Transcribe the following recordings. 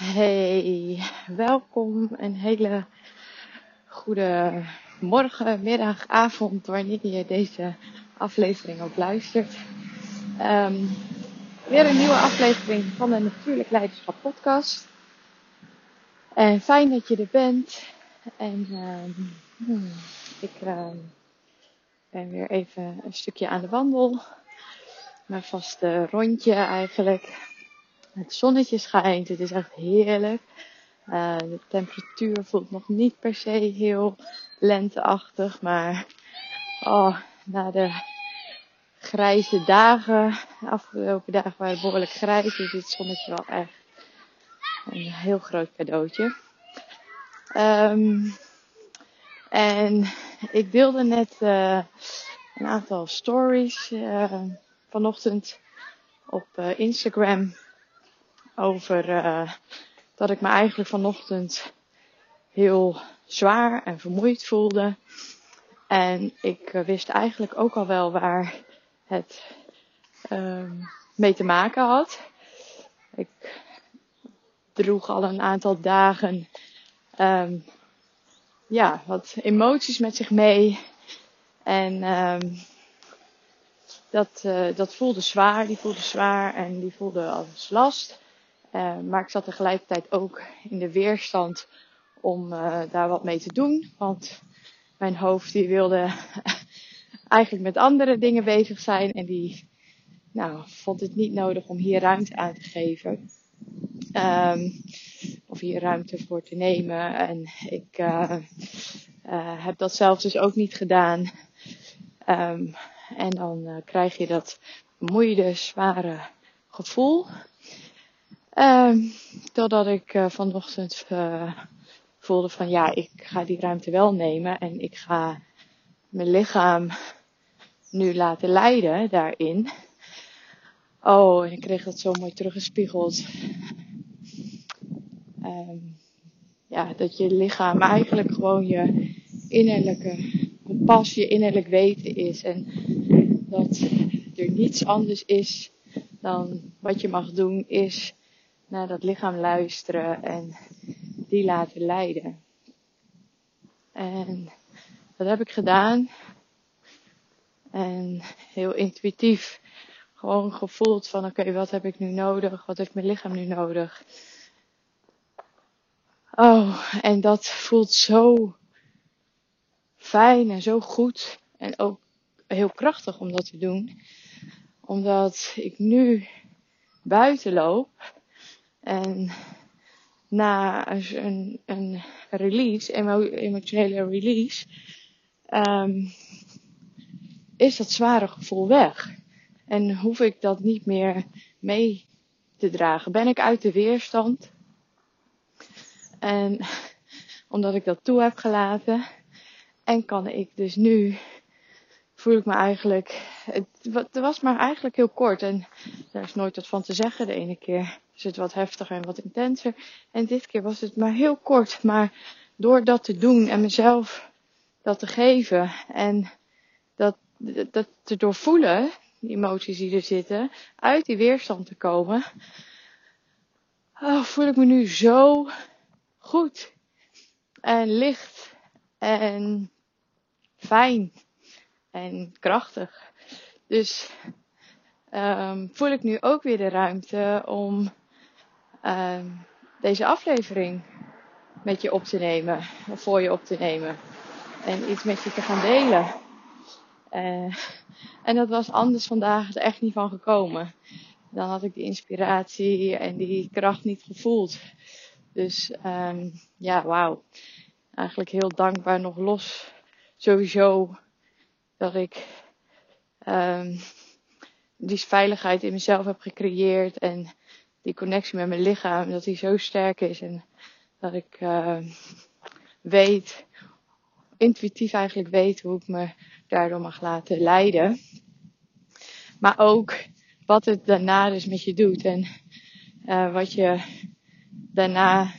Hey, welkom. Een hele goede morgen, middag, avond, wanneer je deze aflevering ook luistert. Um, weer een nieuwe aflevering van de Natuurlijk Leiderschap Podcast. En fijn dat je er bent. En um, hmm, ik um, ben weer even een stukje aan de wandel. Mijn vaste rondje eigenlijk. Het zonnetje schijnt, het is echt heerlijk. Uh, de temperatuur voelt nog niet per se heel lenteachtig, maar oh, na de grijze dagen, de afgelopen dagen waren het behoorlijk grijs, is dit zonnetje wel echt een heel groot cadeautje. Um, en ik deelde net uh, een aantal stories uh, vanochtend op Instagram over uh, dat ik me eigenlijk vanochtend heel zwaar en vermoeid voelde. En ik uh, wist eigenlijk ook al wel waar het uh, mee te maken had. Ik droeg al een aantal dagen um, ja, wat emoties met zich mee. En um, dat, uh, dat voelde zwaar, die voelde zwaar en die voelde als last. Uh, maar ik zat tegelijkertijd ook in de weerstand om uh, daar wat mee te doen. Want mijn hoofd die wilde eigenlijk met andere dingen bezig zijn. En die nou, vond het niet nodig om hier ruimte aan te geven. Um, of hier ruimte voor te nemen. En ik uh, heb dat zelf dus ook niet gedaan. Um, en dan krijg je dat bemoeide, zware gevoel. Um, totdat ik uh, vanochtend uh, voelde van ja, ik ga die ruimte wel nemen en ik ga mijn lichaam nu laten leiden daarin. Oh, ik kreeg dat zo mooi teruggespiegeld. Um, ja, dat je lichaam eigenlijk gewoon je innerlijke kompas, je innerlijk weten is. En dat er niets anders is dan wat je mag doen, is naar dat lichaam luisteren en die laten leiden. En dat heb ik gedaan. En heel intuïtief gewoon gevoeld van oké, wat heb ik nu nodig? Wat heeft mijn lichaam nu nodig? Oh, en dat voelt zo fijn en zo goed. En ook heel krachtig om dat te doen. Omdat ik nu buiten loop en na een, een release, emo, emotionele release, um, is dat zware gevoel weg. En hoef ik dat niet meer mee te dragen. Ben ik uit de weerstand. En omdat ik dat toe heb gelaten. En kan ik dus nu, voel ik me eigenlijk, het was maar eigenlijk heel kort. En daar is nooit wat van te zeggen. De ene keer is het wat heftiger en wat intenser. En dit keer was het maar heel kort. Maar door dat te doen en mezelf dat te geven en dat, dat te doorvoelen, die emoties die er zitten, uit die weerstand te komen, oh, voel ik me nu zo goed en licht en fijn en krachtig. Dus um, voel ik nu ook weer de ruimte om uh, deze aflevering met je op te nemen, of voor je op te nemen. En iets met je te gaan delen. Uh, en dat was anders vandaag er echt niet van gekomen. Dan had ik die inspiratie en die kracht niet gevoeld. Dus um, ja, wauw. Eigenlijk heel dankbaar nog los. Sowieso dat ik um, die veiligheid in mezelf heb gecreëerd. En die connectie met mijn lichaam, dat die zo sterk is. En dat ik uh, weet, intuïtief eigenlijk weet hoe ik me daardoor mag laten leiden. Maar ook wat het daarna dus met je doet. En uh, wat je daarna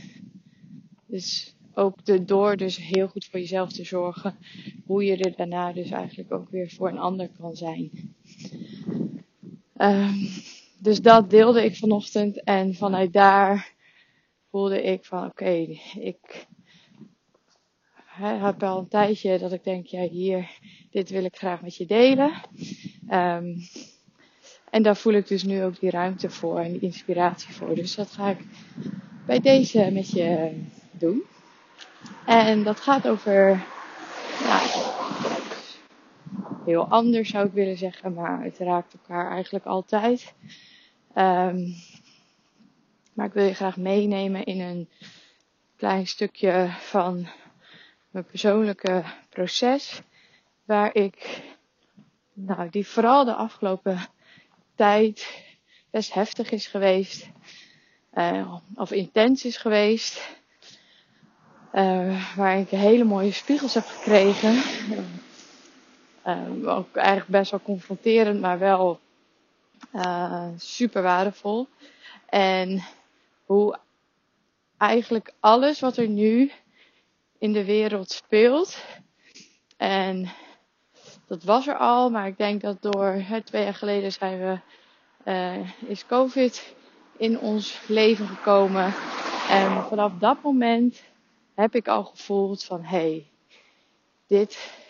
dus ook door dus heel goed voor jezelf te zorgen. Hoe je er daarna dus eigenlijk ook weer voor een ander kan zijn. Um, dus dat deelde ik vanochtend en vanuit daar voelde ik van oké, ik heb al een tijdje dat ik denk, ja hier, dit wil ik graag met je delen. Um, en daar voel ik dus nu ook die ruimte voor en die inspiratie voor. Dus dat ga ik bij deze met je doen. En dat gaat over, heel anders zou ik willen zeggen, maar het raakt elkaar eigenlijk altijd. Um, maar ik wil je graag meenemen in een klein stukje van mijn persoonlijke proces. Waar ik, nou, die vooral de afgelopen tijd best heftig is geweest. Uh, of intens is geweest. Uh, waar ik hele mooie spiegels heb gekregen. Uh, ook eigenlijk best wel confronterend, maar wel super waardevol. En hoe eigenlijk alles wat er nu in de wereld speelt. En dat was er al, maar ik denk dat door hè, twee jaar geleden zijn we, uh, is COVID in ons leven gekomen. En vanaf dat moment heb ik al gevoeld van hé, hey, dit,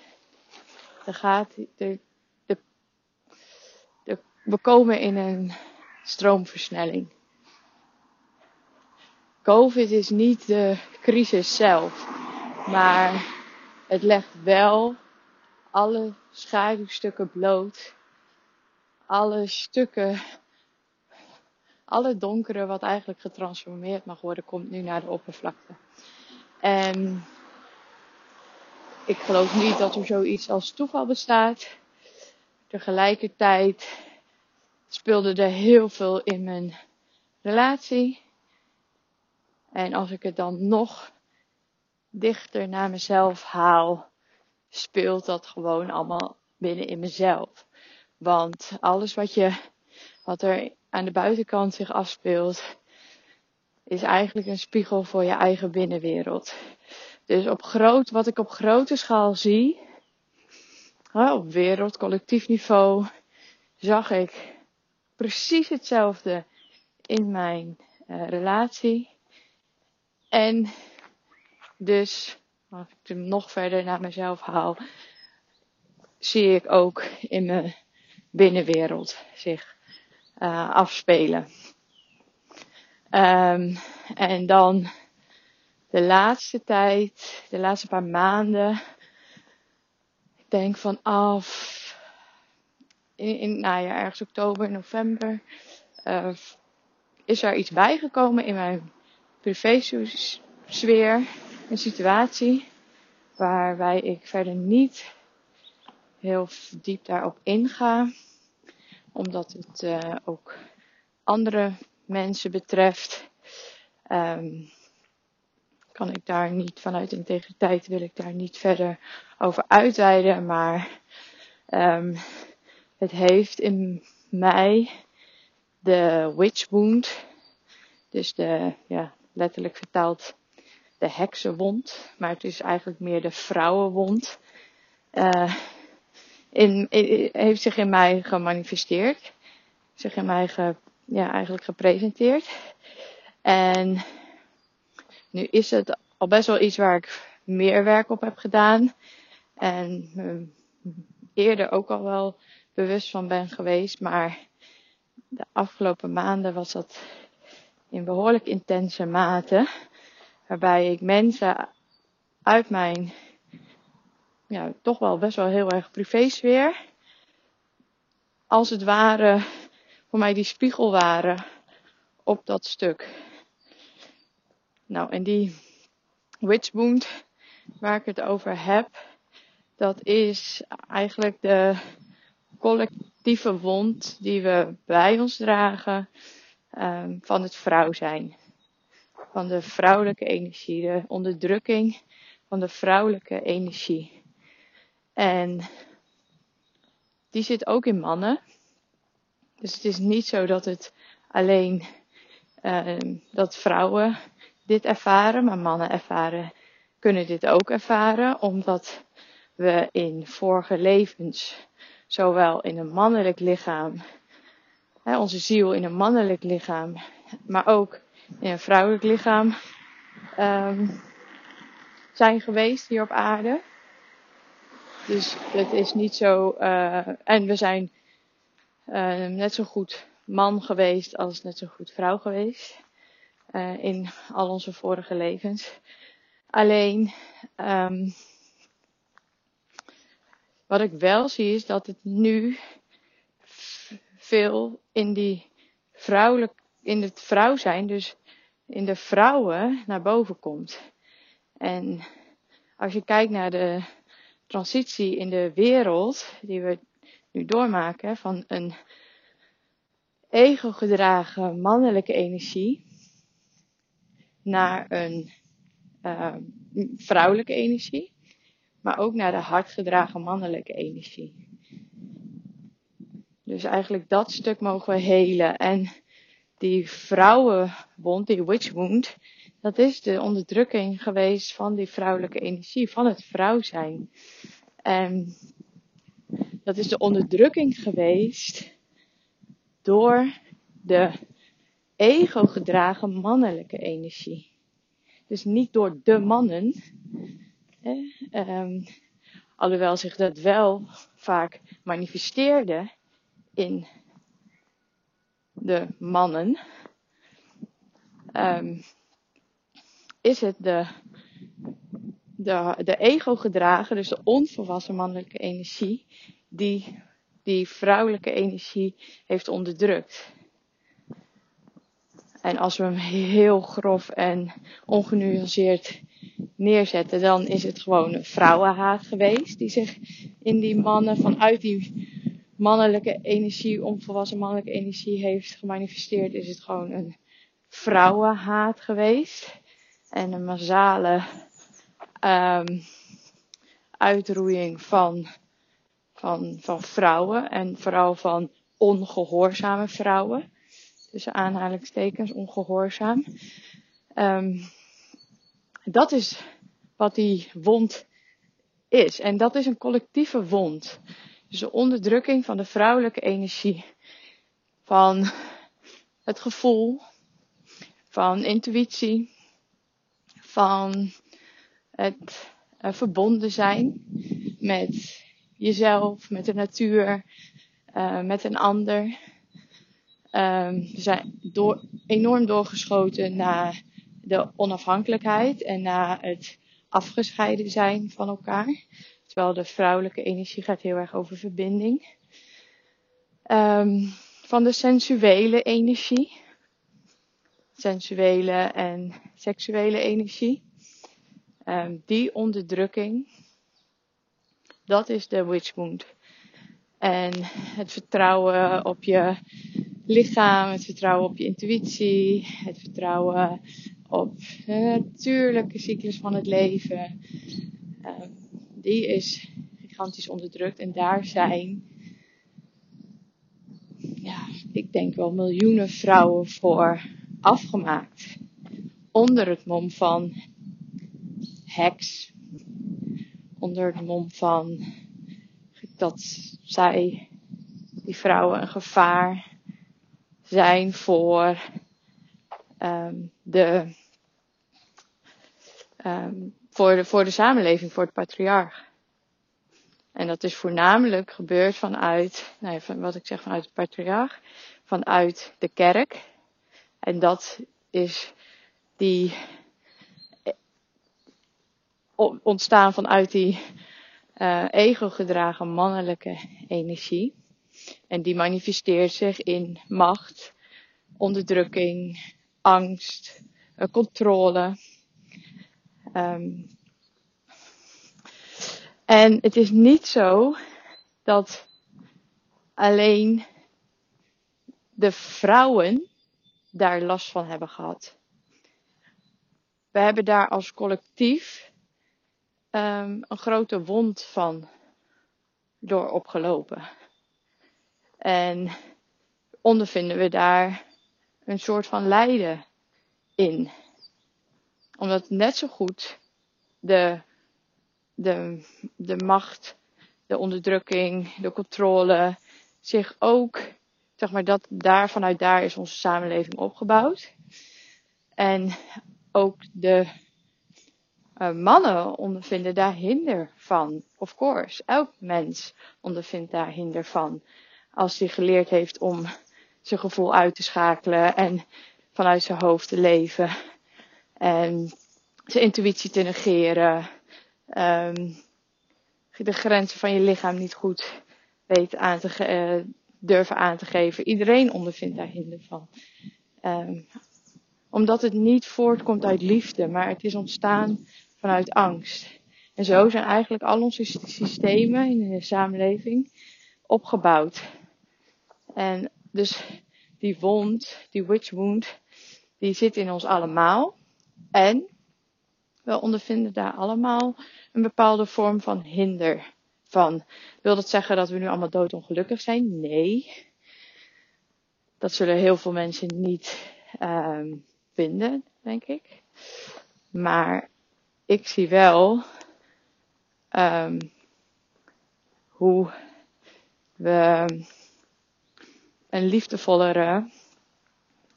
gaat, we komen in een stroomversnelling. COVID is niet de crisis zelf, maar het legt wel alle schaduwstukken bloot. Alle stukken, alle donkere wat eigenlijk getransformeerd mag worden, komt nu naar de oppervlakte. En ik geloof niet dat er zoiets als toeval bestaat. Tegelijkertijd speelde er heel veel in mijn relatie. En als ik het dan nog dichter naar mezelf haal, speelt dat gewoon allemaal binnen in mezelf. Want alles wat je, wat er aan de buitenkant zich afspeelt, is eigenlijk een spiegel voor je eigen binnenwereld. Dus op groot, wat ik op grote schaal zie, op wereld, collectief niveau, zag ik precies hetzelfde in mijn uh, relatie. En dus, als ik hem nog verder naar mezelf haal, zie ik ook in mijn binnenwereld zich uh, afspelen. Um, en dan de laatste tijd, de laatste paar maanden, ik denk vanaf in, nou ja, ergens oktober, november, uh, is er iets bijgekomen in mijn privé-sfeer, een situatie waarbij ik verder niet heel diep daarop inga, omdat het uh, ook andere mensen betreft. Um, kan ik daar niet vanuit integriteit wil ik daar niet verder over uitweiden, maar um, het heeft in mij de witch wound, dus de ja, letterlijk vertaald de heksenwond, maar het is eigenlijk meer de vrouwenwond. Uh, in, heeft zich in mij gemanifesteerd, zich in mij ja, eigenlijk gepresenteerd. En nu is het al best wel iets waar ik meer werk op heb gedaan. En me eerder ook al wel bewust van ben geweest. Maar de afgelopen maanden was dat in behoorlijk intense mate. Waarbij ik mensen uit mijn, ja, toch wel best wel heel erg privésfeer. Als het ware voor mij die spiegel waren op dat stuk. Nou, en die witch wound waar ik het over heb, dat is eigenlijk de collectieve wond die we bij ons dragen um, van het vrouw zijn. Van de vrouwelijke energie, de onderdrukking van de vrouwelijke energie. En die zit ook in mannen. Dus het is niet zo dat het alleen uh, dat vrouwen dit ervaren, maar mannen ervaren, kunnen dit ook ervaren, omdat we in vorige levens, zowel in een mannelijk lichaam, hè, onze ziel in een mannelijk lichaam, maar ook in een vrouwelijk lichaam um, zijn geweest hier op aarde. Dus het is niet zo. Uh, en we zijn uh, net zo goed man geweest als net zo goed vrouw geweest. Uh, in al onze vorige levens. Alleen. Um, wat ik wel zie is dat het nu veel in die vrouwelijk, in het vrouw zijn, dus in de vrouwen naar boven komt. En als je kijkt naar de transitie in de wereld die we nu doormaken van een ego-gedragen mannelijke energie naar een uh, vrouwelijke energie, maar ook naar de hardgedragen mannelijke energie. Dus eigenlijk dat stuk mogen we helen. En die vrouwenwond, die witch wound, dat is de onderdrukking geweest van die vrouwelijke energie, van het vrouw zijn. En dat is de onderdrukking geweest door de ego gedragen mannelijke energie. Dus niet door de mannen, hè, um, alhoewel zich dat wel vaak manifesteerde in de mannen, um, is het de, de, de ego gedragen, dus de onvolwassen mannelijke energie, die die vrouwelijke energie heeft onderdrukt. En als we hem heel grof en ongenuanceerd neerzetten, dan is het gewoon een vrouwenhaat geweest die zich in die mannen vanuit die mannelijke energie, onvolwassen mannelijke energie heeft gemanifesteerd, is het gewoon een vrouwenhaat geweest. En een massale um, uitroeiing van, van, van vrouwen en vooral van ongehoorzame vrouwen. Tussen aanhalingstekens, ongehoorzaam. Um, dat is wat die wond is. En dat is een collectieve wond. Dus de onderdrukking van de vrouwelijke energie. Van het gevoel. Van intuïtie. Van het uh, verbonden zijn met jezelf, met de natuur, uh, met een ander. Um, we zijn door, enorm doorgeschoten naar de onafhankelijkheid en naar het afgescheiden zijn van elkaar. Terwijl de vrouwelijke energie gaat heel erg over verbinding. Um, van de sensuele energie. Sensuele en seksuele energie. Um, die onderdrukking. Dat is de witch. En het vertrouwen op je lichaam, het vertrouwen op je intuïtie, het vertrouwen op de natuurlijke cyclus van het leven. Um, die is gigantisch onderdrukt. En daar zijn, ja, ik denk wel miljoenen vrouwen voor afgemaakt. Onder het mom van heks. Onder het mom van dat zij, die vrouwen, een gevaar zijn voor um, de um, voor de, voor de samenleving, voor het patriarch. En dat is voornamelijk gebeurd vanuit, nee, van wat ik zeg vanuit het patriarch, vanuit de kerk. En dat is die eh, ontstaan vanuit die uh, ego-gedragen mannelijke energie. En die manifesteert zich in macht, onderdrukking, angst, uh, controle. Um, en het is niet zo dat alleen de vrouwen daar last van hebben gehad. We hebben daar als collectief um, een grote wond van door opgelopen. En ondervinden we daar een soort van lijden in omdat net zo goed de, de, de macht, de onderdrukking, de controle zich ook, zeg maar, dat daar vanuit daar is onze samenleving opgebouwd. En ook de uh, mannen ondervinden daar hinder van. Of course, elk mens ondervindt daar hinder van. Als hij geleerd heeft om zijn gevoel uit te schakelen en vanuit zijn hoofd te leven. En zijn intuïtie te negeren. Um, de grenzen van je lichaam niet goed weet aan te uh, durven aan te geven. Iedereen ondervindt daar hinder van. Um, omdat het niet voortkomt uit liefde, maar het is ontstaan vanuit angst. En zo zijn eigenlijk al onze systemen in de samenleving opgebouwd. En dus die wond, die witch wound, die zit in ons allemaal. En we ondervinden daar allemaal een bepaalde vorm van hinder van. Wil dat zeggen dat we nu allemaal doodongelukkig zijn? Nee. Dat zullen heel veel mensen niet um, vinden, denk ik. Maar ik zie wel um, hoe we een liefdevollere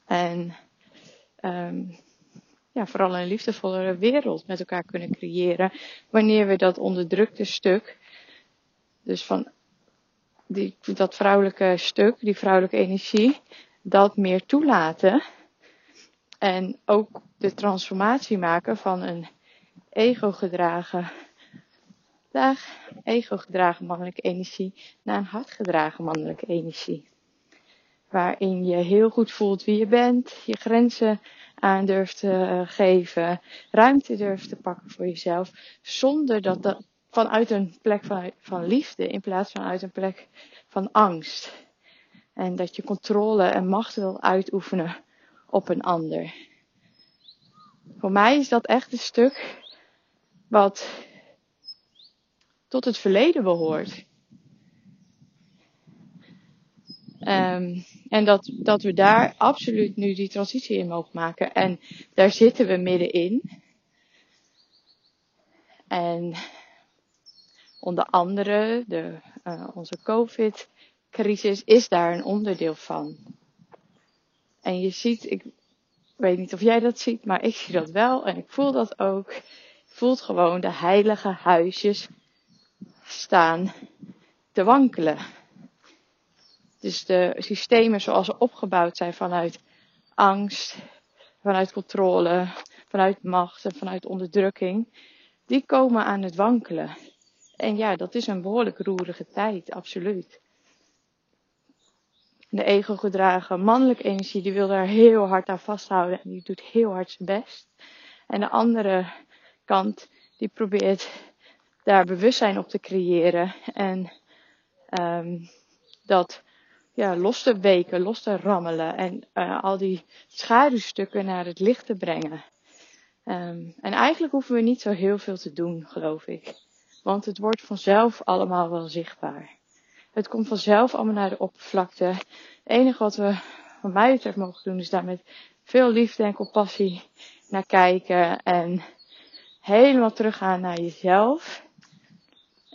en um, ja, vooral een liefdevollere wereld met elkaar kunnen creëren. Wanneer we dat onderdrukte stuk, dus van die, dat vrouwelijke stuk, die vrouwelijke energie, dat meer toelaten. En ook de transformatie maken van een ego-gedragen, ego-gedragen mannelijke energie naar een hart-gedragen mannelijke energie. Waarin je heel goed voelt wie je bent, je grenzen aan durft te eh, geven, ruimte durft te pakken voor jezelf, zonder dat dat vanuit een plek van, van liefde in plaats van uit een plek van angst. En dat je controle en macht wil uitoefenen op een ander. Voor mij is dat echt een stuk wat tot het verleden behoort. Um, en dat, dat we daar absoluut nu die transitie in mogen maken. En daar zitten we middenin. En onder andere de, uh, onze COVID-crisis is daar een onderdeel van. En je ziet, ik weet niet of jij dat ziet, maar ik zie dat wel en ik voel dat ook. Je voelt gewoon de heilige huisjes staan te wankelen. Dus de systemen zoals ze opgebouwd zijn vanuit angst, vanuit controle, vanuit macht en vanuit onderdrukking, die komen aan het wankelen. En ja, dat is een behoorlijk roerige tijd, absoluut. De ego-gedragen mannelijke energie, die wil daar heel hard aan vasthouden en die doet heel hard zijn best. En de andere kant, die probeert daar bewustzijn op te creëren en um, dat ja, los te weken, los te rammelen en uh, al die schaduwstukken naar het licht te brengen. Um, en eigenlijk hoeven we niet zo heel veel te doen, geloof ik. Want het wordt vanzelf allemaal wel zichtbaar. Het komt vanzelf allemaal naar de oppervlakte. Het enige wat we van mij betreft mogen doen is daar met veel liefde en compassie naar kijken en helemaal teruggaan naar jezelf.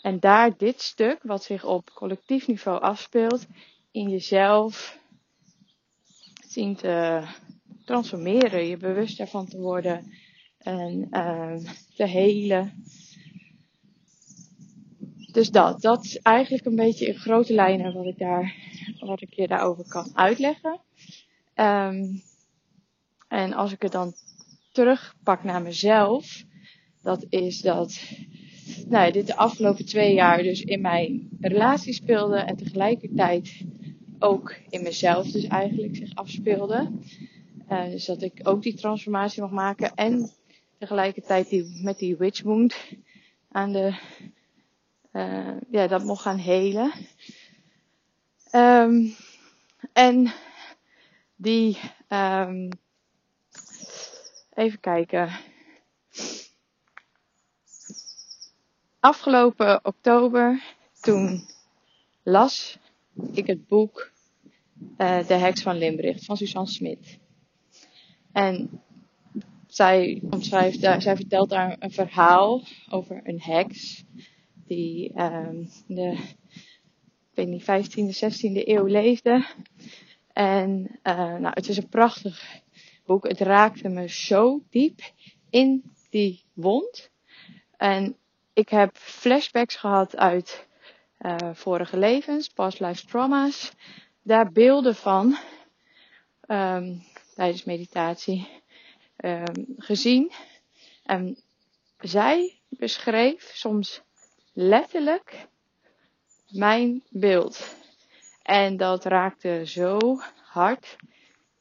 En daar dit stuk, wat zich op collectief niveau afspeelt, in jezelf zien te transformeren, je bewust daarvan te worden en uh, te helen. Dus dat, dat is eigenlijk een beetje in grote lijnen wat ik daar, wat ik je daarover kan uitleggen. Um, en als ik het dan terugpak naar mezelf, dat is dat, nou, dit de afgelopen twee jaar dus in mijn relatie speelde en tegelijkertijd ook in mezelf dus eigenlijk zich afspeelde. Uh, dus dat ik ook die transformatie mag maken en tegelijkertijd die, met die witch wound aan de, uh, ja, dat mocht gaan helen. Um, en die, um, even kijken. Afgelopen oktober, toen las ik het boek uh, De Heks van Limbricht van Suzanne Smit. En zij, omschrijft, uh, zij vertelt daar een verhaal over een heks die um, de ik weet niet, 15e, 16e eeuw leefde. En uh, nou, het is een prachtig boek. Het raakte me zo diep in die wond. En ik heb flashbacks gehad uit vorige levens, past life trauma's. Daar beelden van um, tijdens meditatie um, gezien. En zij beschreef soms letterlijk mijn beeld. En dat raakte zo hard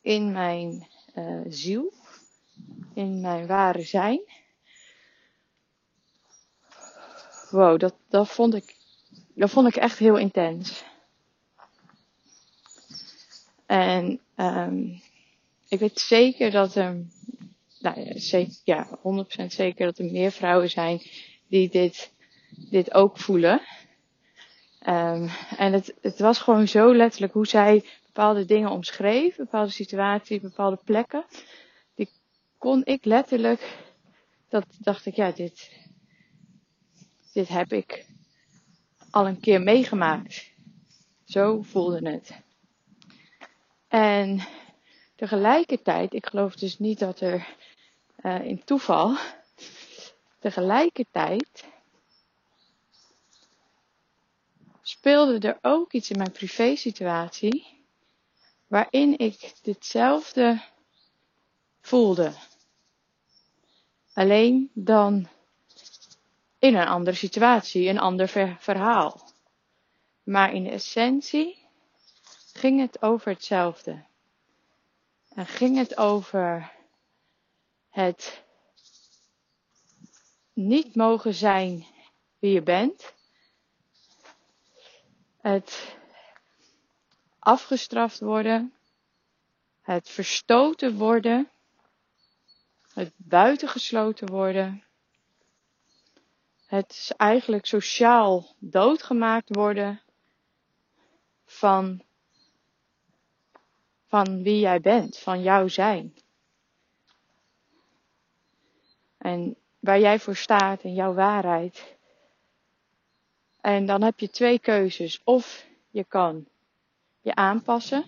in mijn uh, ziel, in mijn ware zijn. Wow, dat, dat, vond ik, dat vond ik echt heel intens. En um, ik weet zeker dat er, nou ja, zeker, ja, 100% zeker dat er meer vrouwen zijn die dit, dit ook voelen. Um, en het, het was gewoon zo letterlijk hoe zij bepaalde dingen omschreef, bepaalde situaties, bepaalde plekken. Die kon ik letterlijk, dat dacht ik, ja, dit, dit heb ik al een keer meegemaakt. Zo voelde het. En tegelijkertijd, ik geloof dus niet dat er uh, in toeval, tegelijkertijd speelde er ook iets in mijn privésituatie waarin ik ditzelfde voelde. Alleen dan in een andere situatie, een ander verhaal. Maar in de essentie ging het over hetzelfde. En ging het over het niet mogen zijn wie je bent. Het afgestraft worden. Het verstoten worden. Het buitengesloten worden. Het eigenlijk sociaal doodgemaakt worden van, van wie jij bent, van jouw zijn. En waar jij voor staat en jouw waarheid. En dan heb je twee keuzes. Of je kan je aanpassen.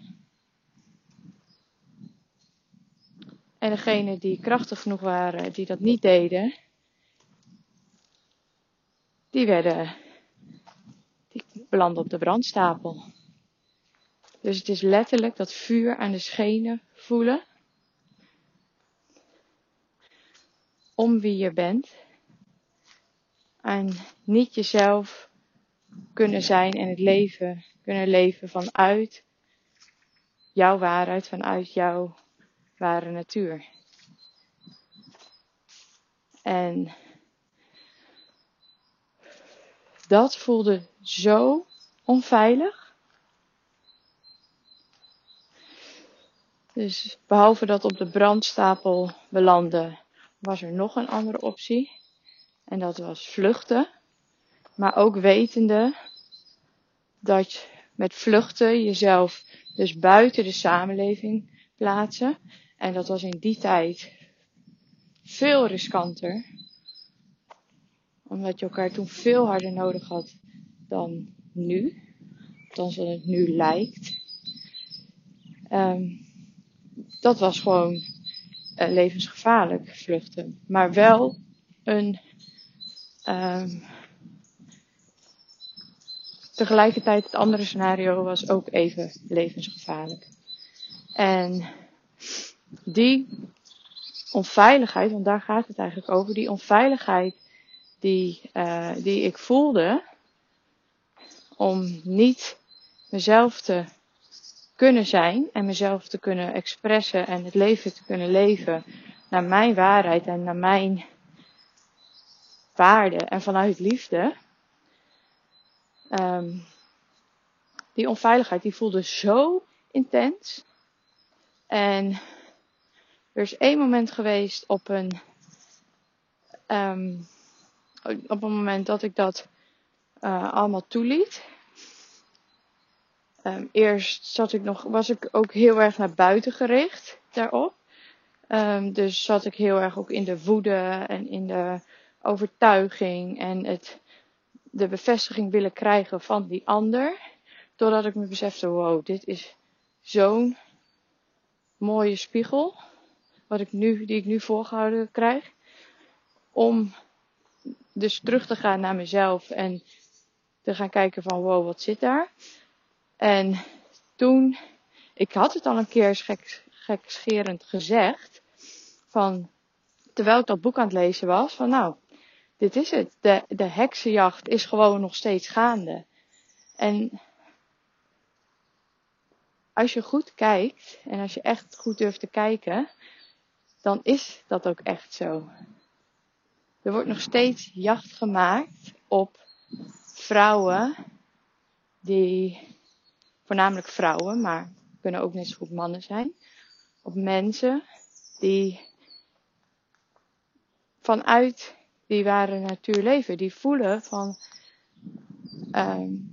En degenen die krachtig genoeg waren, die dat niet deden, die werden, die belanden op de brandstapel. Dus het is letterlijk dat vuur aan de schenen voelen. Om wie je bent. En niet jezelf kunnen zijn en het leven kunnen leven vanuit jouw waarheid, vanuit jouw ware natuur. En dat voelde zo onveilig. Dus behalve dat op de brandstapel belanden, was er nog een andere optie. En dat was vluchten. Maar ook wetende dat met vluchten jezelf dus buiten de samenleving plaatsen. En dat was in die tijd veel riskanter. Omdat je elkaar toen veel harder nodig had dan nu. dan zoals het nu lijkt. Um, dat was gewoon uh, levensgevaarlijk vluchten. Maar wel een um, Tegelijkertijd het andere scenario was ook even levensgevaarlijk. En die onveiligheid, want daar gaat het eigenlijk over, die onveiligheid die, uh, die ik voelde om niet mezelf te kunnen zijn en mezelf te kunnen expressen en het leven te kunnen leven naar mijn waarheid en naar mijn waarde en vanuit liefde Um, die onveiligheid die voelde zo intens. En er is één moment geweest op een, um, op een moment dat ik dat uh, allemaal toeliet. Um, eerst zat ik nog, was ik ook heel erg naar buiten gericht daarop. Um, dus zat ik heel erg ook in de woede en in de overtuiging en het de bevestiging willen krijgen van die ander. Doordat ik me besefte, wow, dit is zo'n mooie spiegel. wat ik nu, die ik nu voorgehouden krijg. Om dus terug te gaan naar mezelf en te gaan kijken van wow, wat zit daar? En toen, ik had het al een keer gek, gekscherend gezegd, van, terwijl ik dat boek aan het lezen was, van nou, dit is het. De, de heksenjacht is gewoon nog steeds gaande. En als je goed kijkt en als je echt goed durft te kijken, dan is dat ook echt zo. Er wordt nog steeds jacht gemaakt op vrouwen die, voornamelijk vrouwen, maar kunnen ook net zo goed mannen zijn, op mensen die vanuit die ware natuur leven, die voelen van um,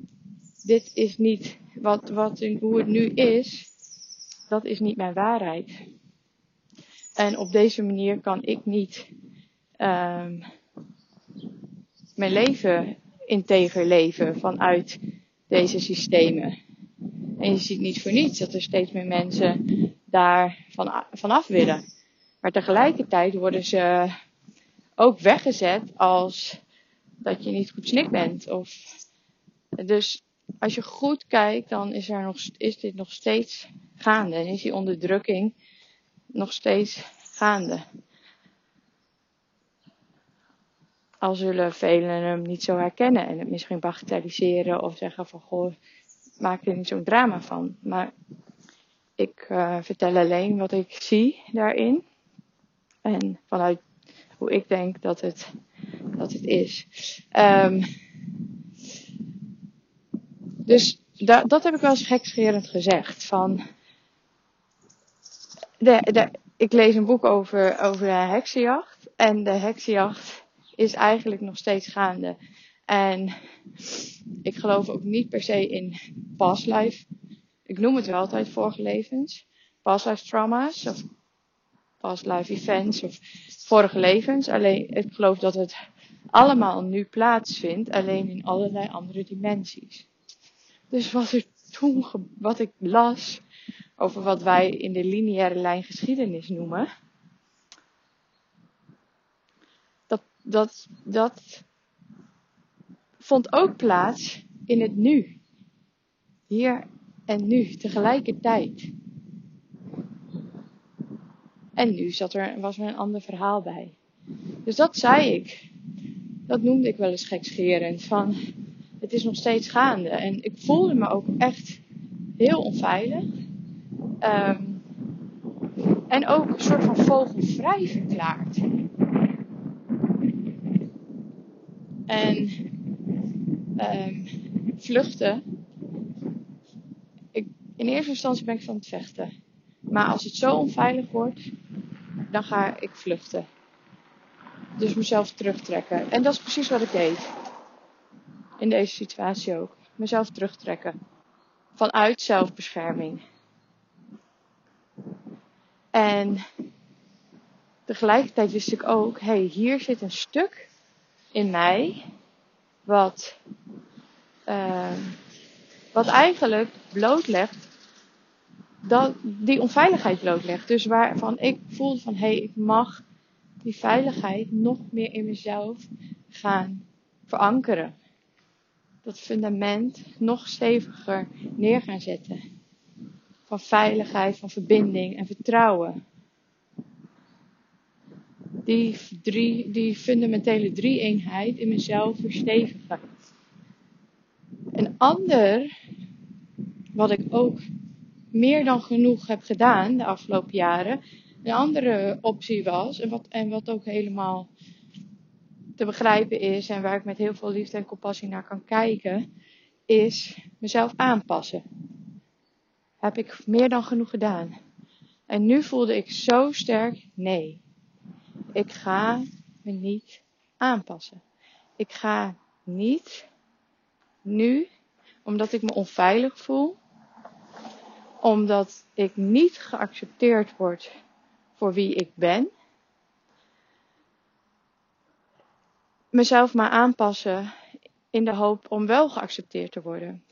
dit is niet wat, wat hoe het nu is, dat is niet mijn waarheid. En op deze manier kan ik niet um, mijn leven integer leven vanuit deze systemen. En je ziet niet voor niets dat er steeds meer mensen daar van, vanaf willen. Maar tegelijkertijd worden ze ook weggezet als dat je niet goed snik bent. Of, dus als je goed kijkt, dan is, er nog, is dit nog steeds gaande. En is die onderdrukking nog steeds gaande. Al zullen velen hem niet zo herkennen en het misschien bagatelliseren of zeggen van goh, maak er niet zo'n drama van. Maar ik uh, vertel alleen wat ik zie daarin. En vanuit hoe ik denk dat het, dat het is. Um, dus da, dat heb ik wel eens gekscherend gezegd. Van de, de, ik lees een boek over, over de heksenjacht. En de heksenjacht is eigenlijk nog steeds gaande. En ik geloof ook niet per se in past life. Ik noem het wel altijd vorige levens. Past life trauma's of past life events of vorige levens. Alleen ik geloof dat het allemaal nu plaatsvindt, alleen in allerlei andere dimensies. Dus wat ik toen, wat ik las over wat wij in de lineaire lijn geschiedenis noemen, dat, dat, dat vond ook plaats in het nu. Hier en nu, tegelijkertijd. En nu zat er, was er een ander verhaal bij. Dus dat zei ik. Dat noemde ik wel eens gekscherend. Van, het is nog steeds gaande. En ik voelde me ook echt heel onveilig. Um, en ook een soort van vogelvrij verklaard. En um, vluchten. Ik, in eerste instantie ben ik van het vechten. Maar als het zo onveilig wordt, dan ga ik vluchten. Dus mezelf terugtrekken. En dat is precies wat ik deed. In deze situatie ook. Mezelf terugtrekken. Vanuit zelfbescherming. En tegelijkertijd wist ik ook, hé, hey, hier zit een stuk in mij wat, uh, wat eigenlijk blootlegt, dat, die onveiligheid blootlegt. Dus waarvan ik voelde van, hé, hey, ik mag die veiligheid nog meer in mezelf gaan verankeren. Dat fundament nog steviger neer gaan zetten. Van veiligheid, van verbinding en vertrouwen. Die, drie, die fundamentele drie-eenheid in mezelf verstevigen. Een ander, wat ik ook meer dan genoeg heb gedaan de afgelopen jaren, een andere optie was, en wat, en wat ook helemaal te begrijpen is en waar ik met heel veel liefde en compassie naar kan kijken, is mezelf aanpassen. Heb ik meer dan genoeg gedaan. En nu voelde ik zo sterk, nee, ik ga me niet aanpassen. Ik ga niet nu, omdat ik me onveilig voel, omdat ik niet geaccepteerd word voor wie ik ben. Mezelf maar aanpassen in de hoop om wel geaccepteerd te worden.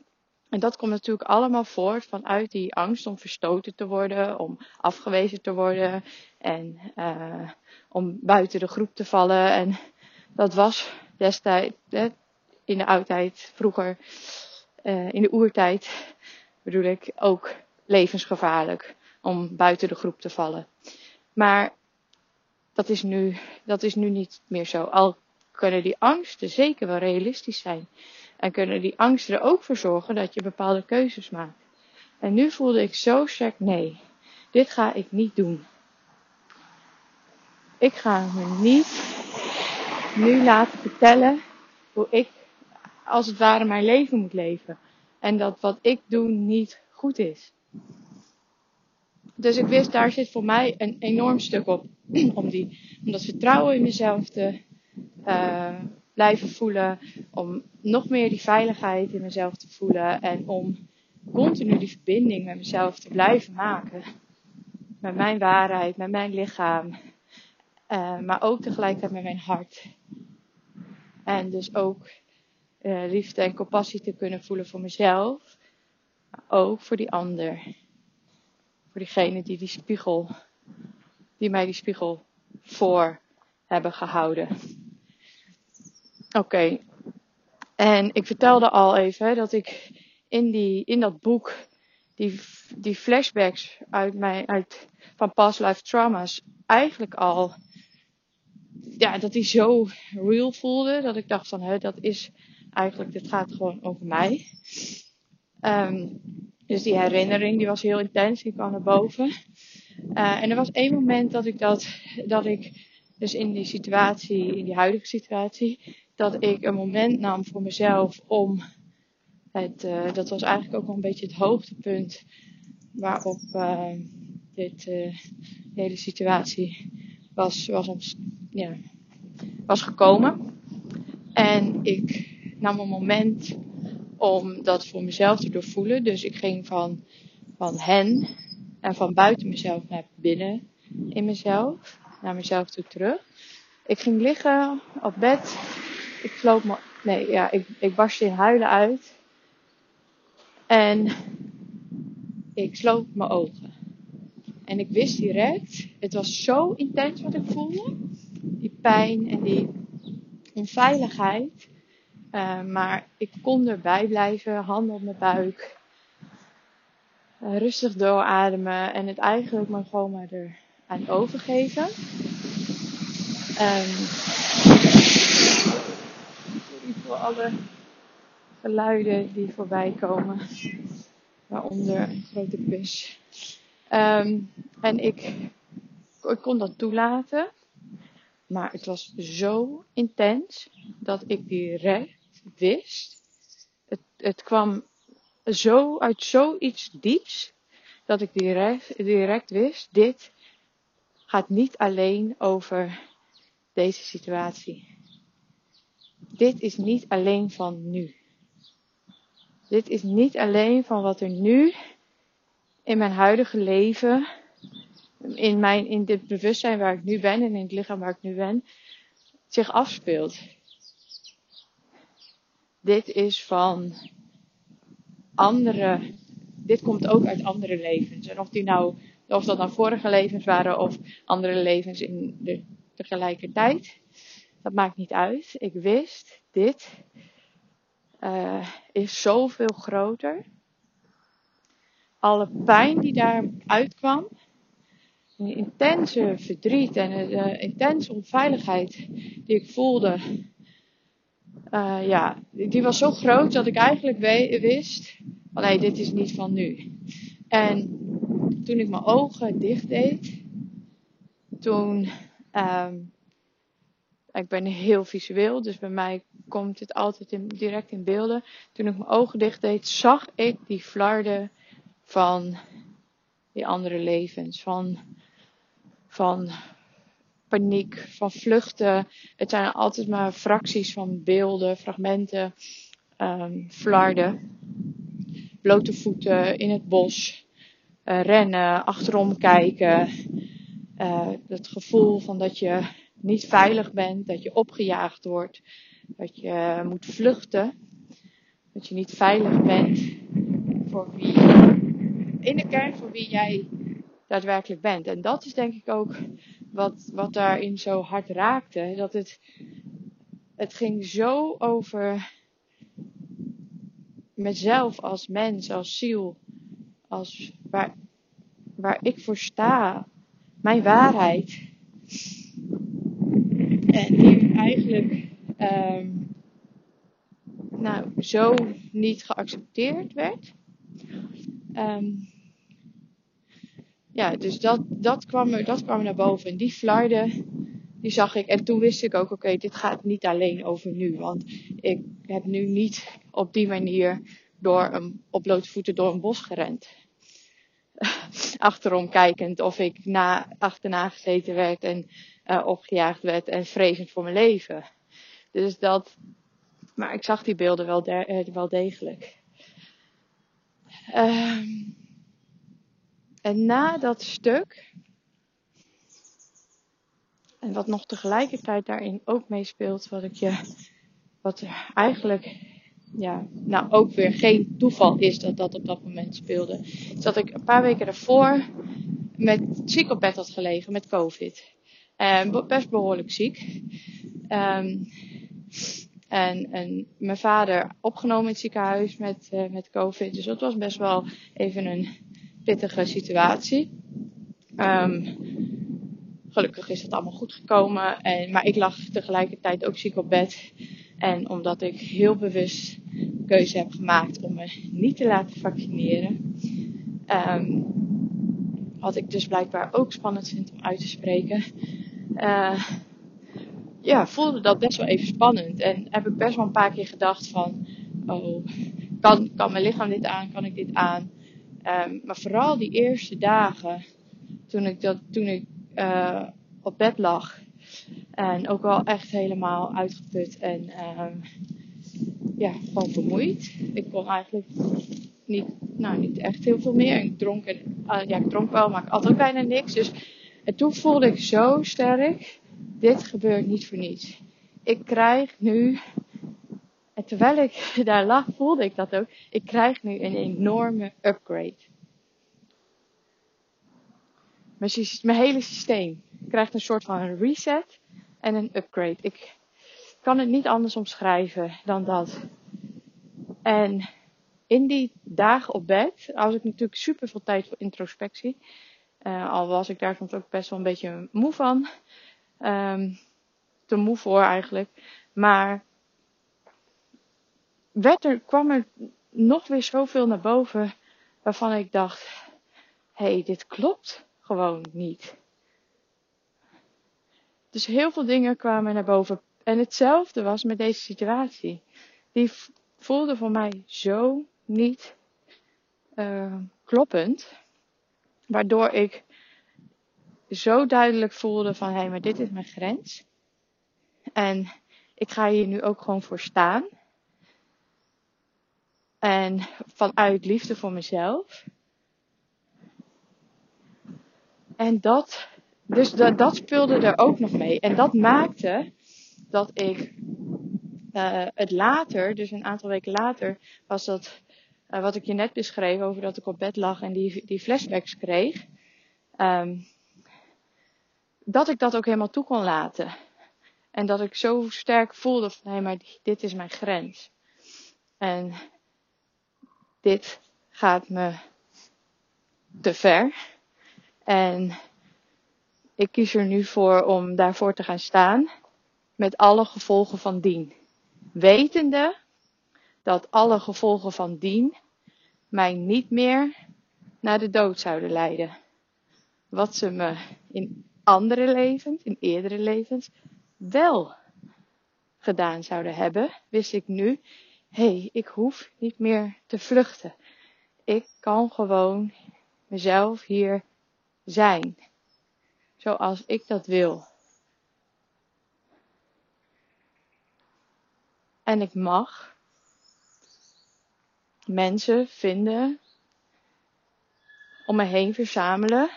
En dat komt natuurlijk allemaal voort vanuit die angst om verstoten te worden, om afgewezen te worden en uh, om buiten de groep te vallen. En dat was destijds, in de oudheid, vroeger, uh, in de oertijd, bedoel ik, ook levensgevaarlijk om buiten de groep te vallen. Maar dat is nu, dat is nu niet meer zo. Al kunnen die angsten zeker wel realistisch zijn. En kunnen die angsten er ook voor zorgen dat je bepaalde keuzes maakt. En nu voelde ik zo sterk, nee, dit ga ik niet doen. Ik ga me niet nu laten vertellen hoe ik als het ware mijn leven moet leven. En dat wat ik doe niet goed is. Dus ik wist, daar zit voor mij een enorm stuk op. Om, die, om dat vertrouwen in mezelf te uh, blijven voelen. Om nog meer die veiligheid in mezelf te voelen. En om continu die verbinding met mezelf te blijven maken. Met mijn waarheid, met mijn lichaam. Uh, maar ook tegelijkertijd met mijn hart. En dus ook uh, liefde en compassie te kunnen voelen voor mezelf. Maar ook voor die ander. Voor diegene die die spiegel, die mij die spiegel voor hebben gehouden. Oké. En ik vertelde al even dat ik in, die, in dat boek die, die flashbacks uit mijn, uit, van past life trauma's eigenlijk al, ja, dat die zo real voelde. Dat ik dacht van, hè, dat is eigenlijk, dit gaat gewoon over mij. Um, dus die herinnering die was heel intens, die kwam naar boven. Uh, en er was één moment dat ik dat, dat ik dus in die situatie, in die huidige situatie, dat ik een moment nam voor mezelf om het, uh, dat was eigenlijk ook wel een beetje het hoogtepunt waarop uh, dit, hele situatie was, was, ja, was gekomen. En ik nam een moment om dat voor mezelf te doorvoelen. Dus ik ging van, van hen en van buiten mezelf naar binnen in mezelf, naar mezelf toe terug. Ik ging liggen op bed. Ik sloot me, nee, ja, ik, ik barstte in huilen uit. En ik sloot mijn ogen. En ik wist direct, het was zo intens wat ik voelde. Die pijn en die onveiligheid. Uh, maar ik kon erbij blijven, handen op mijn buik. Uh, rustig doorademen en het eigenlijk maar gewoon maar er aan overgeven. Um, voor alle geluiden die voorbij komen. Waaronder een grote kus. Um, en ik, ik kon dat toelaten. Maar het was zo intens dat ik direct wist. Het, het kwam zo uit zoiets dieps dat ik direct wist, dit gaat niet alleen over deze situatie. Dit is niet alleen van nu. Dit is niet alleen van wat er nu in mijn huidige leven, in, mijn, in dit bewustzijn waar ik nu ben en in het lichaam waar ik nu ben, zich afspeelt dit is van andere, dit komt ook uit andere levens. En of, die nou, of dat nou vorige levens waren of andere levens in de tegelijkertijd, dat maakt niet uit. Ik wist, dit uh, is zoveel groter. Alle pijn die daar uitkwam, een intense verdriet en een intense onveiligheid die ik voelde, uh, ja, die was zo groot dat ik eigenlijk wist, van nee, dit is niet van nu. En toen ik mijn ogen dicht deed, toen, um, ik ben heel visueel, dus bij mij komt het altijd direct in beelden. Toen ik mijn ogen dicht deed, zag ik die flarden van die andere levens, van, van paniek, van vluchten. Het zijn altijd maar fracties van beelden, fragmenten, um, flarden. Blote voeten in het bos, uh, rennen, achterom kijken. Uh, het gevoel van dat je niet veilig bent, dat je opgejaagd wordt, dat je moet vluchten, dat je niet veilig bent. voor wie, in de kern voor wie jij daadwerkelijk bent. En dat is denk ik ook wat, wat daarin zo hard raakte. Dat het, het ging zo over mezelf als mens, als ziel, als waar, waar ik voor sta, mijn waarheid. En die eigenlijk um, nou, zo niet geaccepteerd werd. Um, ja, dus dat, dat, kwam dat kwam naar boven. En die flarden, die zag ik. En toen wist ik ook, oké, dit gaat niet alleen over nu. Want ik heb nu niet op die manier door een, op blote voeten door een bos gerend. Achterom kijkend of ik na, achterna gezeten werd en uh, opgejaagd werd en vrezend voor mijn leven. Dus dat, maar ik zag die beelden wel, de, uh, wel degelijk. Um, en na dat stuk, en wat nog tegelijkertijd daarin ook meespeelt, wat ik je, wat eigenlijk, ja, nou ook weer geen toeval is dat dat op dat moment speelde, is dat ik een paar weken daarvoor met ziek op bed had gelegen met COVID. En best behoorlijk ziek. Um, en, en mijn vader opgenomen in het ziekenhuis met, uh, met COVID. Dus dat was best wel even een pittige situatie. Um, gelukkig is het allemaal goed gekomen. En, maar ik lag tegelijkertijd ook ziek op bed. En omdat ik heel bewust keuze heb gemaakt om me niet te laten vaccineren, um, wat ik dus blijkbaar ook spannend vind om uit te spreken, uh, ja, voelde dat best wel even spannend. En heb ik best wel een paar keer gedacht van, oh, kan, kan mijn lichaam dit aan? Kan ik dit aan? Um, maar vooral die eerste dagen, toen ik, dat, toen ik uh, op bed lag. En ook wel echt helemaal uitgeput en um, ja, gewoon vermoeid. Ik kon eigenlijk niet, nou, niet echt heel veel meer. Ik dronk, en, uh, ja, ik dronk wel, maar ik at ook bijna niks. Dus, en toen voelde ik zo sterk, dit gebeurt niet voor niets. Ik krijg nu en terwijl ik daar lag, voelde ik dat ook. Ik krijg nu een enorme upgrade. Mijn, hele systeem krijgt een soort van reset en een upgrade. Ik kan het niet anders omschrijven dan dat. En in die dagen op bed, als ik natuurlijk super veel tijd voor introspectie. Uh, al was ik daar soms ook best wel een beetje moe van. Um, te moe voor eigenlijk. Maar werd er, kwam er nog weer zoveel naar boven waarvan ik dacht: hé, hey, dit klopt gewoon niet. Dus heel veel dingen kwamen naar boven. En hetzelfde was met deze situatie. Die voelde voor mij zo niet uh, kloppend. Waardoor ik zo duidelijk voelde van hé, hey, maar dit is mijn grens. En ik ga hier nu ook gewoon voor staan. En vanuit liefde voor mezelf. En dat, dus dat, dat speelde er ook nog mee. En dat maakte dat ik uh, het later, dus een aantal weken later, was dat uh, wat ik je net beschreef over dat ik op bed lag en die, die flashbacks kreeg. Um, dat ik dat ook helemaal toe kon laten. En dat ik zo sterk voelde van, maar dit is mijn grens. En dit gaat me te ver. En ik kies er nu voor om daarvoor te gaan staan. Met alle gevolgen van dien. Wetende dat alle gevolgen van dien mij niet meer naar de dood zouden leiden. Wat ze me in andere levens, in eerdere levens, wel gedaan zouden hebben, wist ik nu hey, ik hoef niet meer te vluchten. Ik kan gewoon mezelf hier zijn. Zoals ik dat wil. En ik mag mensen vinden om me heen verzamelen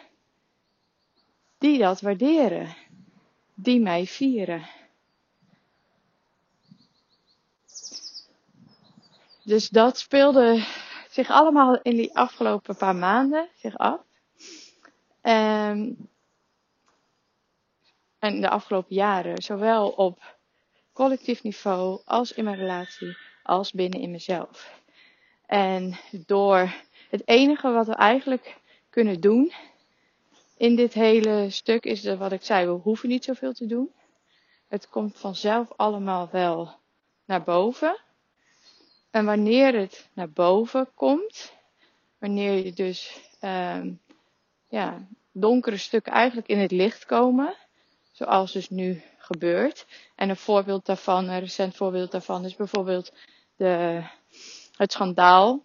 die dat waarderen, die mij vieren. Dus dat speelde zich allemaal in die afgelopen paar maanden zich af. Um, en de afgelopen jaren, zowel op collectief niveau als in mijn relatie, als binnen in mezelf. En door het enige wat we eigenlijk kunnen doen in dit hele stuk is dat wat ik zei, we hoeven niet zoveel te doen. Het komt vanzelf allemaal wel naar boven. En wanneer het naar boven komt, wanneer je dus um, ja, donkere stukken eigenlijk in het licht komen, zoals dus nu gebeurt. En een voorbeeld daarvan, een recent voorbeeld daarvan is bijvoorbeeld de, het schandaal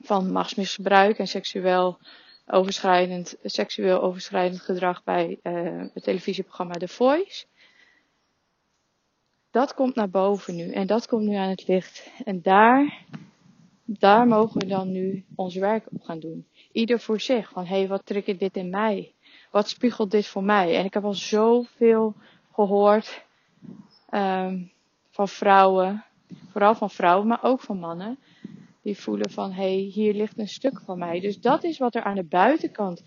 van machtsmisbruik en seksueel overschrijdend, seksueel overschrijdend gedrag bij uh, het televisieprogramma The Voice. Dat komt naar boven nu en dat komt nu aan het licht. En daar, daar mogen we dan nu ons werk op gaan doen. Ieder voor zich. Van hé, hey, wat triggert dit in mij? Wat spiegelt dit voor mij? En ik heb al zoveel gehoord um, van vrouwen, vooral van vrouwen, maar ook van mannen, die voelen van hé, hey, hier ligt een stuk van mij. Dus dat is wat er aan de buitenkant,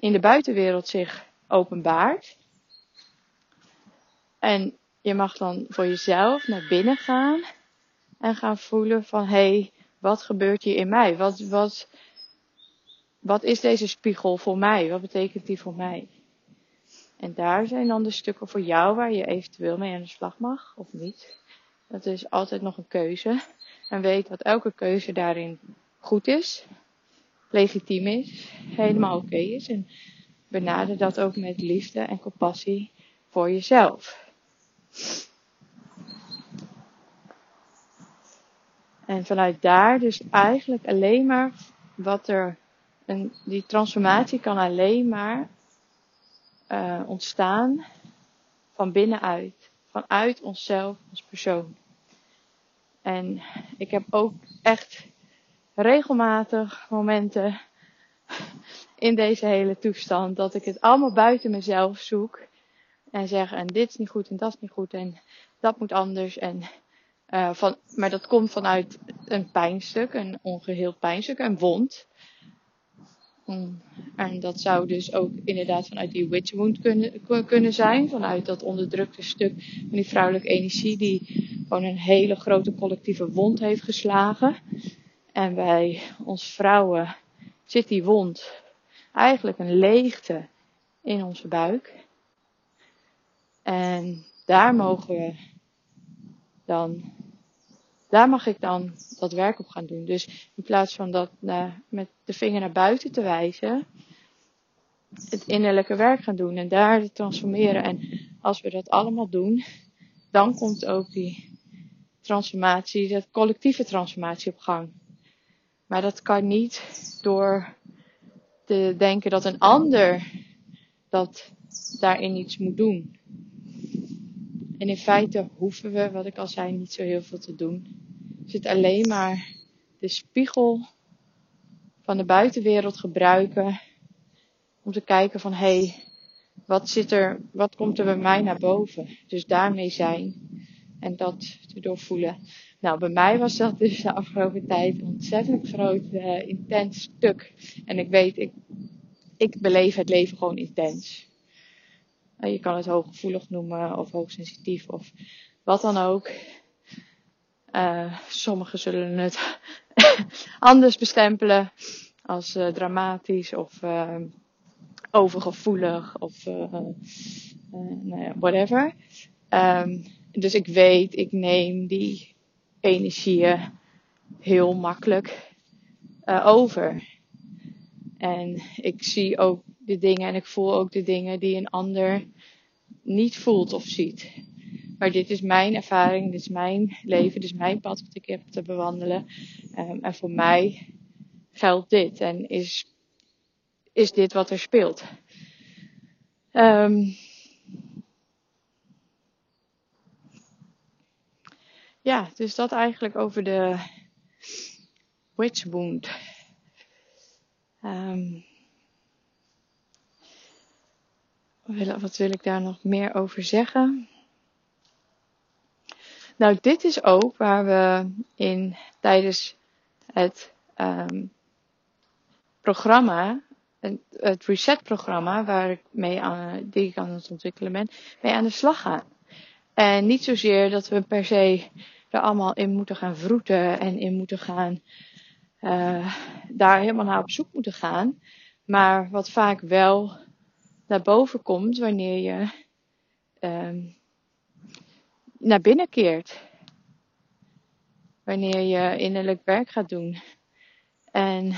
in de buitenwereld zich openbaart. En je mag dan voor jezelf naar binnen gaan en gaan voelen van hé, hey, wat gebeurt hier in mij? Wat, wat, wat is deze spiegel voor mij? Wat betekent die voor mij? En daar zijn dan de stukken voor jou waar je eventueel mee aan de slag mag of niet. Dat is altijd nog een keuze. En weet dat elke keuze daarin goed is, legitiem is, helemaal oké is. En benader dat ook met liefde en compassie voor jezelf. En vanuit daar dus eigenlijk alleen maar wat er, een, die transformatie kan alleen maar uh, ontstaan van binnenuit, vanuit onszelf als persoon. En ik heb ook echt regelmatig momenten in deze hele toestand dat ik het allemaal buiten mezelf zoek en zeg en dit is niet goed en dat is niet goed en dat moet anders en uh, van, maar dat komt vanuit een pijnstuk, een ongeheeld pijnstuk, een wond. En dat zou dus ook inderdaad vanuit die witch wound kunnen, kunnen zijn. Vanuit dat onderdrukte stuk van die vrouwelijke energie die gewoon een hele grote collectieve wond heeft geslagen. En bij ons vrouwen zit die wond eigenlijk een leegte in onze buik. En daar mogen we dan daar mag ik dan dat werk op gaan doen. Dus in plaats van dat naar, met de vinger naar buiten te wijzen, het innerlijke werk gaan doen en daar te transformeren. En als we dat allemaal doen, dan komt ook die transformatie, dat collectieve transformatie op gang. Maar dat kan niet door te denken dat een ander dat daarin iets moet doen. En in feite hoeven we, wat ik al zei, niet zo heel veel te doen zit alleen maar de spiegel van de buitenwereld gebruiken om te kijken van hé, hey, wat zit er, wat komt er bij mij naar boven? Dus daarmee zijn en dat te doorvoelen. Nou, bij mij was dat dus de afgelopen tijd een ontzettend groot, uh, intens stuk. En ik weet, ik, ik beleef het leven gewoon intens. Uh, je kan het hooggevoelig noemen of hoogsensitief of wat dan ook. Uh, sommigen zullen het anders bestempelen als uh, dramatisch of uh, overgevoelig of nou ja, whatever. Um, dus ik weet, ik neem die energieën heel makkelijk over. En ik zie ook de dingen en ik voel ook de dingen die een ander niet voelt of ziet. Maar dit is mijn ervaring, dit is mijn leven, dit is mijn pad wat ik heb te bewandelen. Um, en voor mij geldt dit en is, is dit wat er speelt. Um, ja, dus dat eigenlijk over de witch wound. Um, wat wil ik daar nog meer over zeggen? Nou, dit is ook waar we in tijdens het um, programma, het reset-programma waar ik mee aan, die ik aan het ontwikkelen ben, mee aan de slag gaan. En niet zozeer dat we per se er allemaal in moeten gaan vroeten en in moeten gaan, uh, daar helemaal naar op zoek moeten gaan. Maar wat vaak wel naar boven komt wanneer je um, naar binnen keert. Wanneer je innerlijk werk gaat doen. En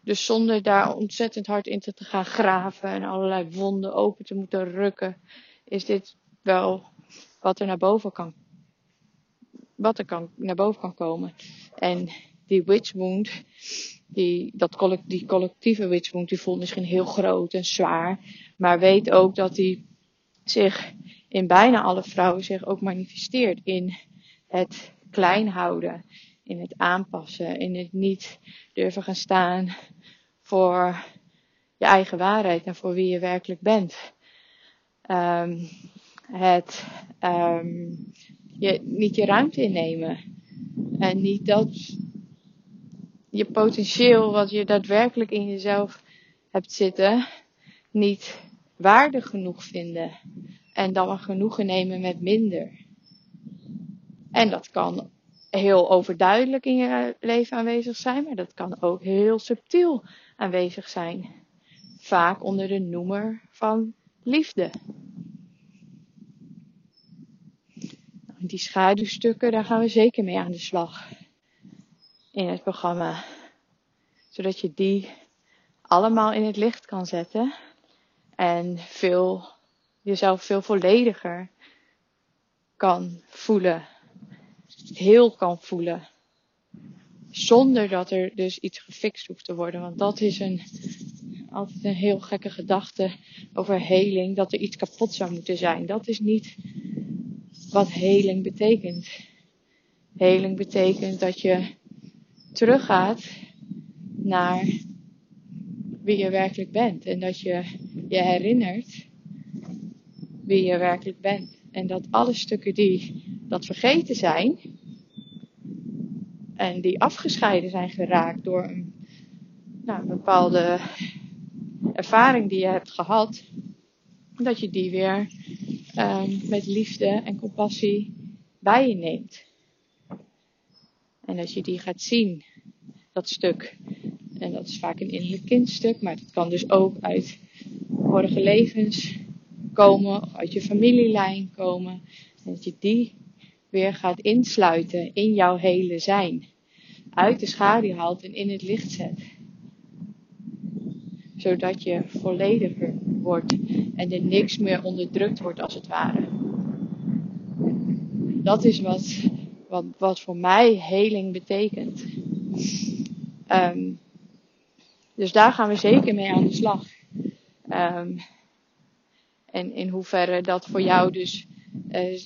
dus zonder daar ontzettend hard in te gaan graven en allerlei wonden open te moeten rukken, is dit wel wat er naar boven kan, wat er kan, naar boven kan komen. En die witch wound, die, dat die collectieve witch wound, die voelt misschien heel groot en zwaar, maar weet ook dat die zich in bijna alle vrouwen zich ook manifesteert in het klein houden, in het aanpassen, in het niet durven gaan staan voor je eigen waarheid en voor wie je werkelijk bent. Um, het um, je, niet je ruimte innemen. En niet dat je potentieel wat je daadwerkelijk in jezelf hebt zitten, niet waardig genoeg vinden. En dan genoegen nemen met minder. En dat kan heel overduidelijk in je leven aanwezig zijn, maar dat kan ook heel subtiel aanwezig zijn. Vaak onder de noemer van liefde. Die schaduwstukken, daar gaan we zeker mee aan de slag in het programma. Zodat je die allemaal in het licht kan zetten en veel, jezelf veel vollediger kan voelen. Heel kan voelen. Zonder dat er dus iets gefixt hoeft te worden. Want dat is een, altijd een heel gekke gedachte over heling. Dat er iets kapot zou moeten zijn. Dat is niet wat heling betekent. Heling betekent dat je teruggaat naar wie je werkelijk bent. En dat je je herinnert wie je werkelijk bent. En dat alle stukken die dat vergeten zijn, en die afgescheiden zijn geraakt door een, nou, bepaalde ervaring die je hebt gehad, dat je die weer um, met liefde en compassie bij je neemt. En dat je die gaat zien, dat stuk. En dat is vaak een innerlijk kindstuk, maar dat kan dus ook uit vorige levens komen, uit je familielijn komen. En dat je die weer gaat insluiten in jouw hele zijn. Uit de schaduw haalt en in het licht zet. Zodat je vollediger wordt en er niks meer onderdrukt wordt als het ware. Dat is wat, wat, wat voor mij heling betekent. Um, dus daar gaan we zeker mee aan de slag. Um, en in hoeverre dat voor jou dus uh,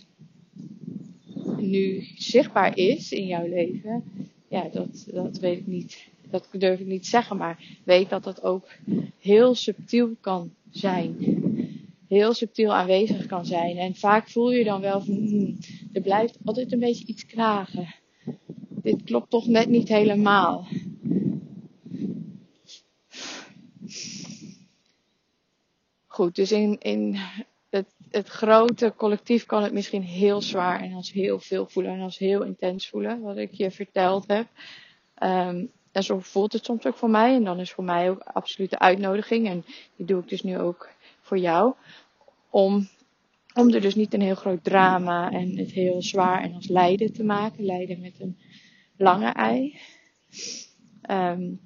nu zichtbaar is in jouw leven, ja, dat, dat weet ik niet. Dat durf ik niet zeggen, maar weet dat dat ook heel subtiel kan zijn. Heel subtiel aanwezig kan zijn. En vaak voel je dan wel van, hmm, er blijft altijd een beetje iets knagen. Dit klopt toch net niet helemaal. Goed, dus in, in het, het grote collectief kan het misschien heel zwaar en als heel veel voelen en als heel intens voelen, wat ik je verteld heb. Um, en zo voelt het soms ook voor mij. En dan is voor mij ook absoluut de uitnodiging. En die doe ik dus nu ook voor jou. Om, om er dus niet een heel groot drama en het heel zwaar en als lijden te maken. Lijden met een lange ei. Um,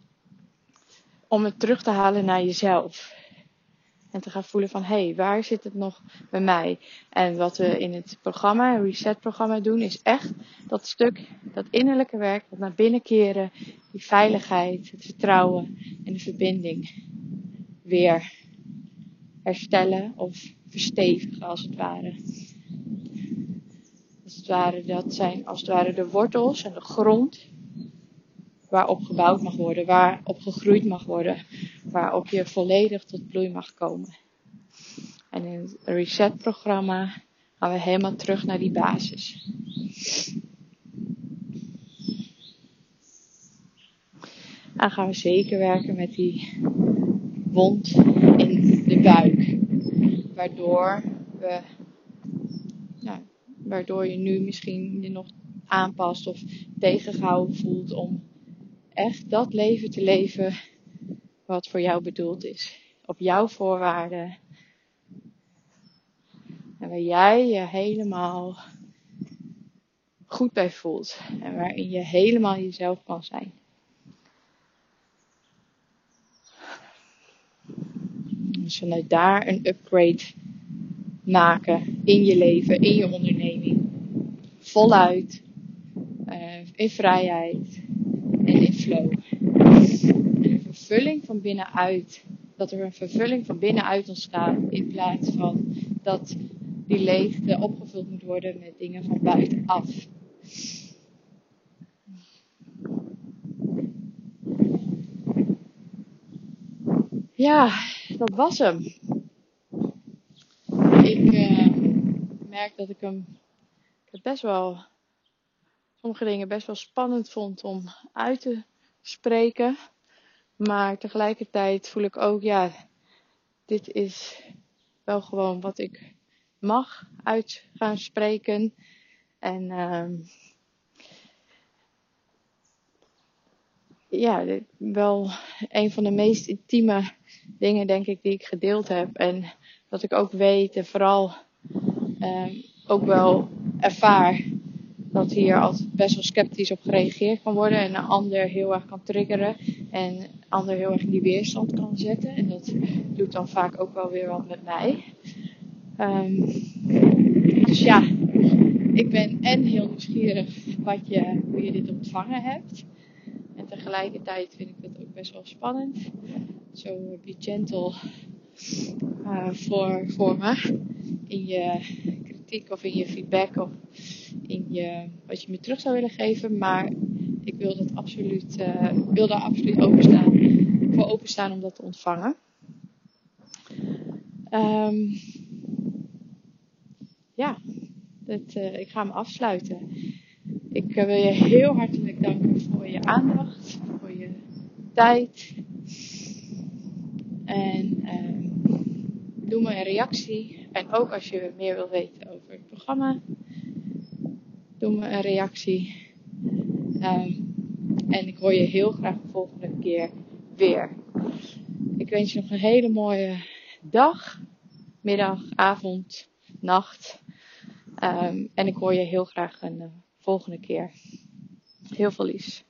om het terug te halen naar jezelf. En te gaan voelen van, hé, hey, waar zit het nog bij mij? En wat we in het programma, het Reset programma doen, is echt dat stuk, dat innerlijke werk, dat naar binnen keren, die veiligheid, het vertrouwen en de verbinding weer herstellen of verstevigen als het ware. Als het ware, dat zijn als het ware de wortels en de grond waarop gebouwd mag worden, waarop gegroeid mag worden, waarop je volledig tot bloei mag komen. En in het reset-programma gaan we helemaal terug naar die basis. dan gaan we zeker werken met die wond in de buik. Waardoor we, nou, waardoor je nu misschien je nog aanpast of tegengehouden voelt om echt dat leven te leven wat voor jou bedoeld is. Op jouw voorwaarden. En waar jij je helemaal goed bij voelt. En waarin je helemaal jezelf kan zijn. Dus vanuit daar een upgrade maken in je leven, in je onderneming. Voluit, uh, in vrijheid en in flow. Vervulling van binnenuit. Dat er een vervulling van binnenuit ontstaat in plaats van dat die leegte opgevuld moet worden met dingen van buitenaf. Ja, dat was hem. Ik uh, merk dat ik hem best wel, sommige dingen best wel spannend vond om uit te spreken. Maar tegelijkertijd voel ik ook, ja, dit is wel gewoon wat ik mag uit gaan spreken. En uh, ja, wel een van de meest intieme dingen, denk ik, die ik gedeeld heb. En dat ik ook weet en vooral uh, ook wel ervaar dat hier altijd best wel sceptisch op gereageerd kan worden. En een ander heel erg kan triggeren. En ander heel erg die weerstand kan zetten. En dat doet dan vaak ook wel weer wat met mij. Um, dus ja, ik ben en heel nieuwsgierig wat je, hoe je dit ontvangen hebt. En tegelijkertijd vind ik dat ook best wel spannend. Zo be gentle uh, voor, voor me. In je kritiek of in je feedback of in je, wat je me terug zou willen geven. Maar ik wil, dat absoluut, uh, wil daar absoluut openstaan, voor openstaan om dat te ontvangen. Um, ja, uh, ik ga me afsluiten. Ik uh, wil je heel hartelijk danken voor je aandacht, voor je tijd. En uh, doe me een reactie. En ook als je meer wil weten over het programma, doe me een reactie. Um, en ik hoor je heel graag de volgende keer weer. Ik wens je nog een hele mooie dag, middag, avond, nacht. Um, en ik hoor je heel graag een uh, volgende keer. Heel veel liefs.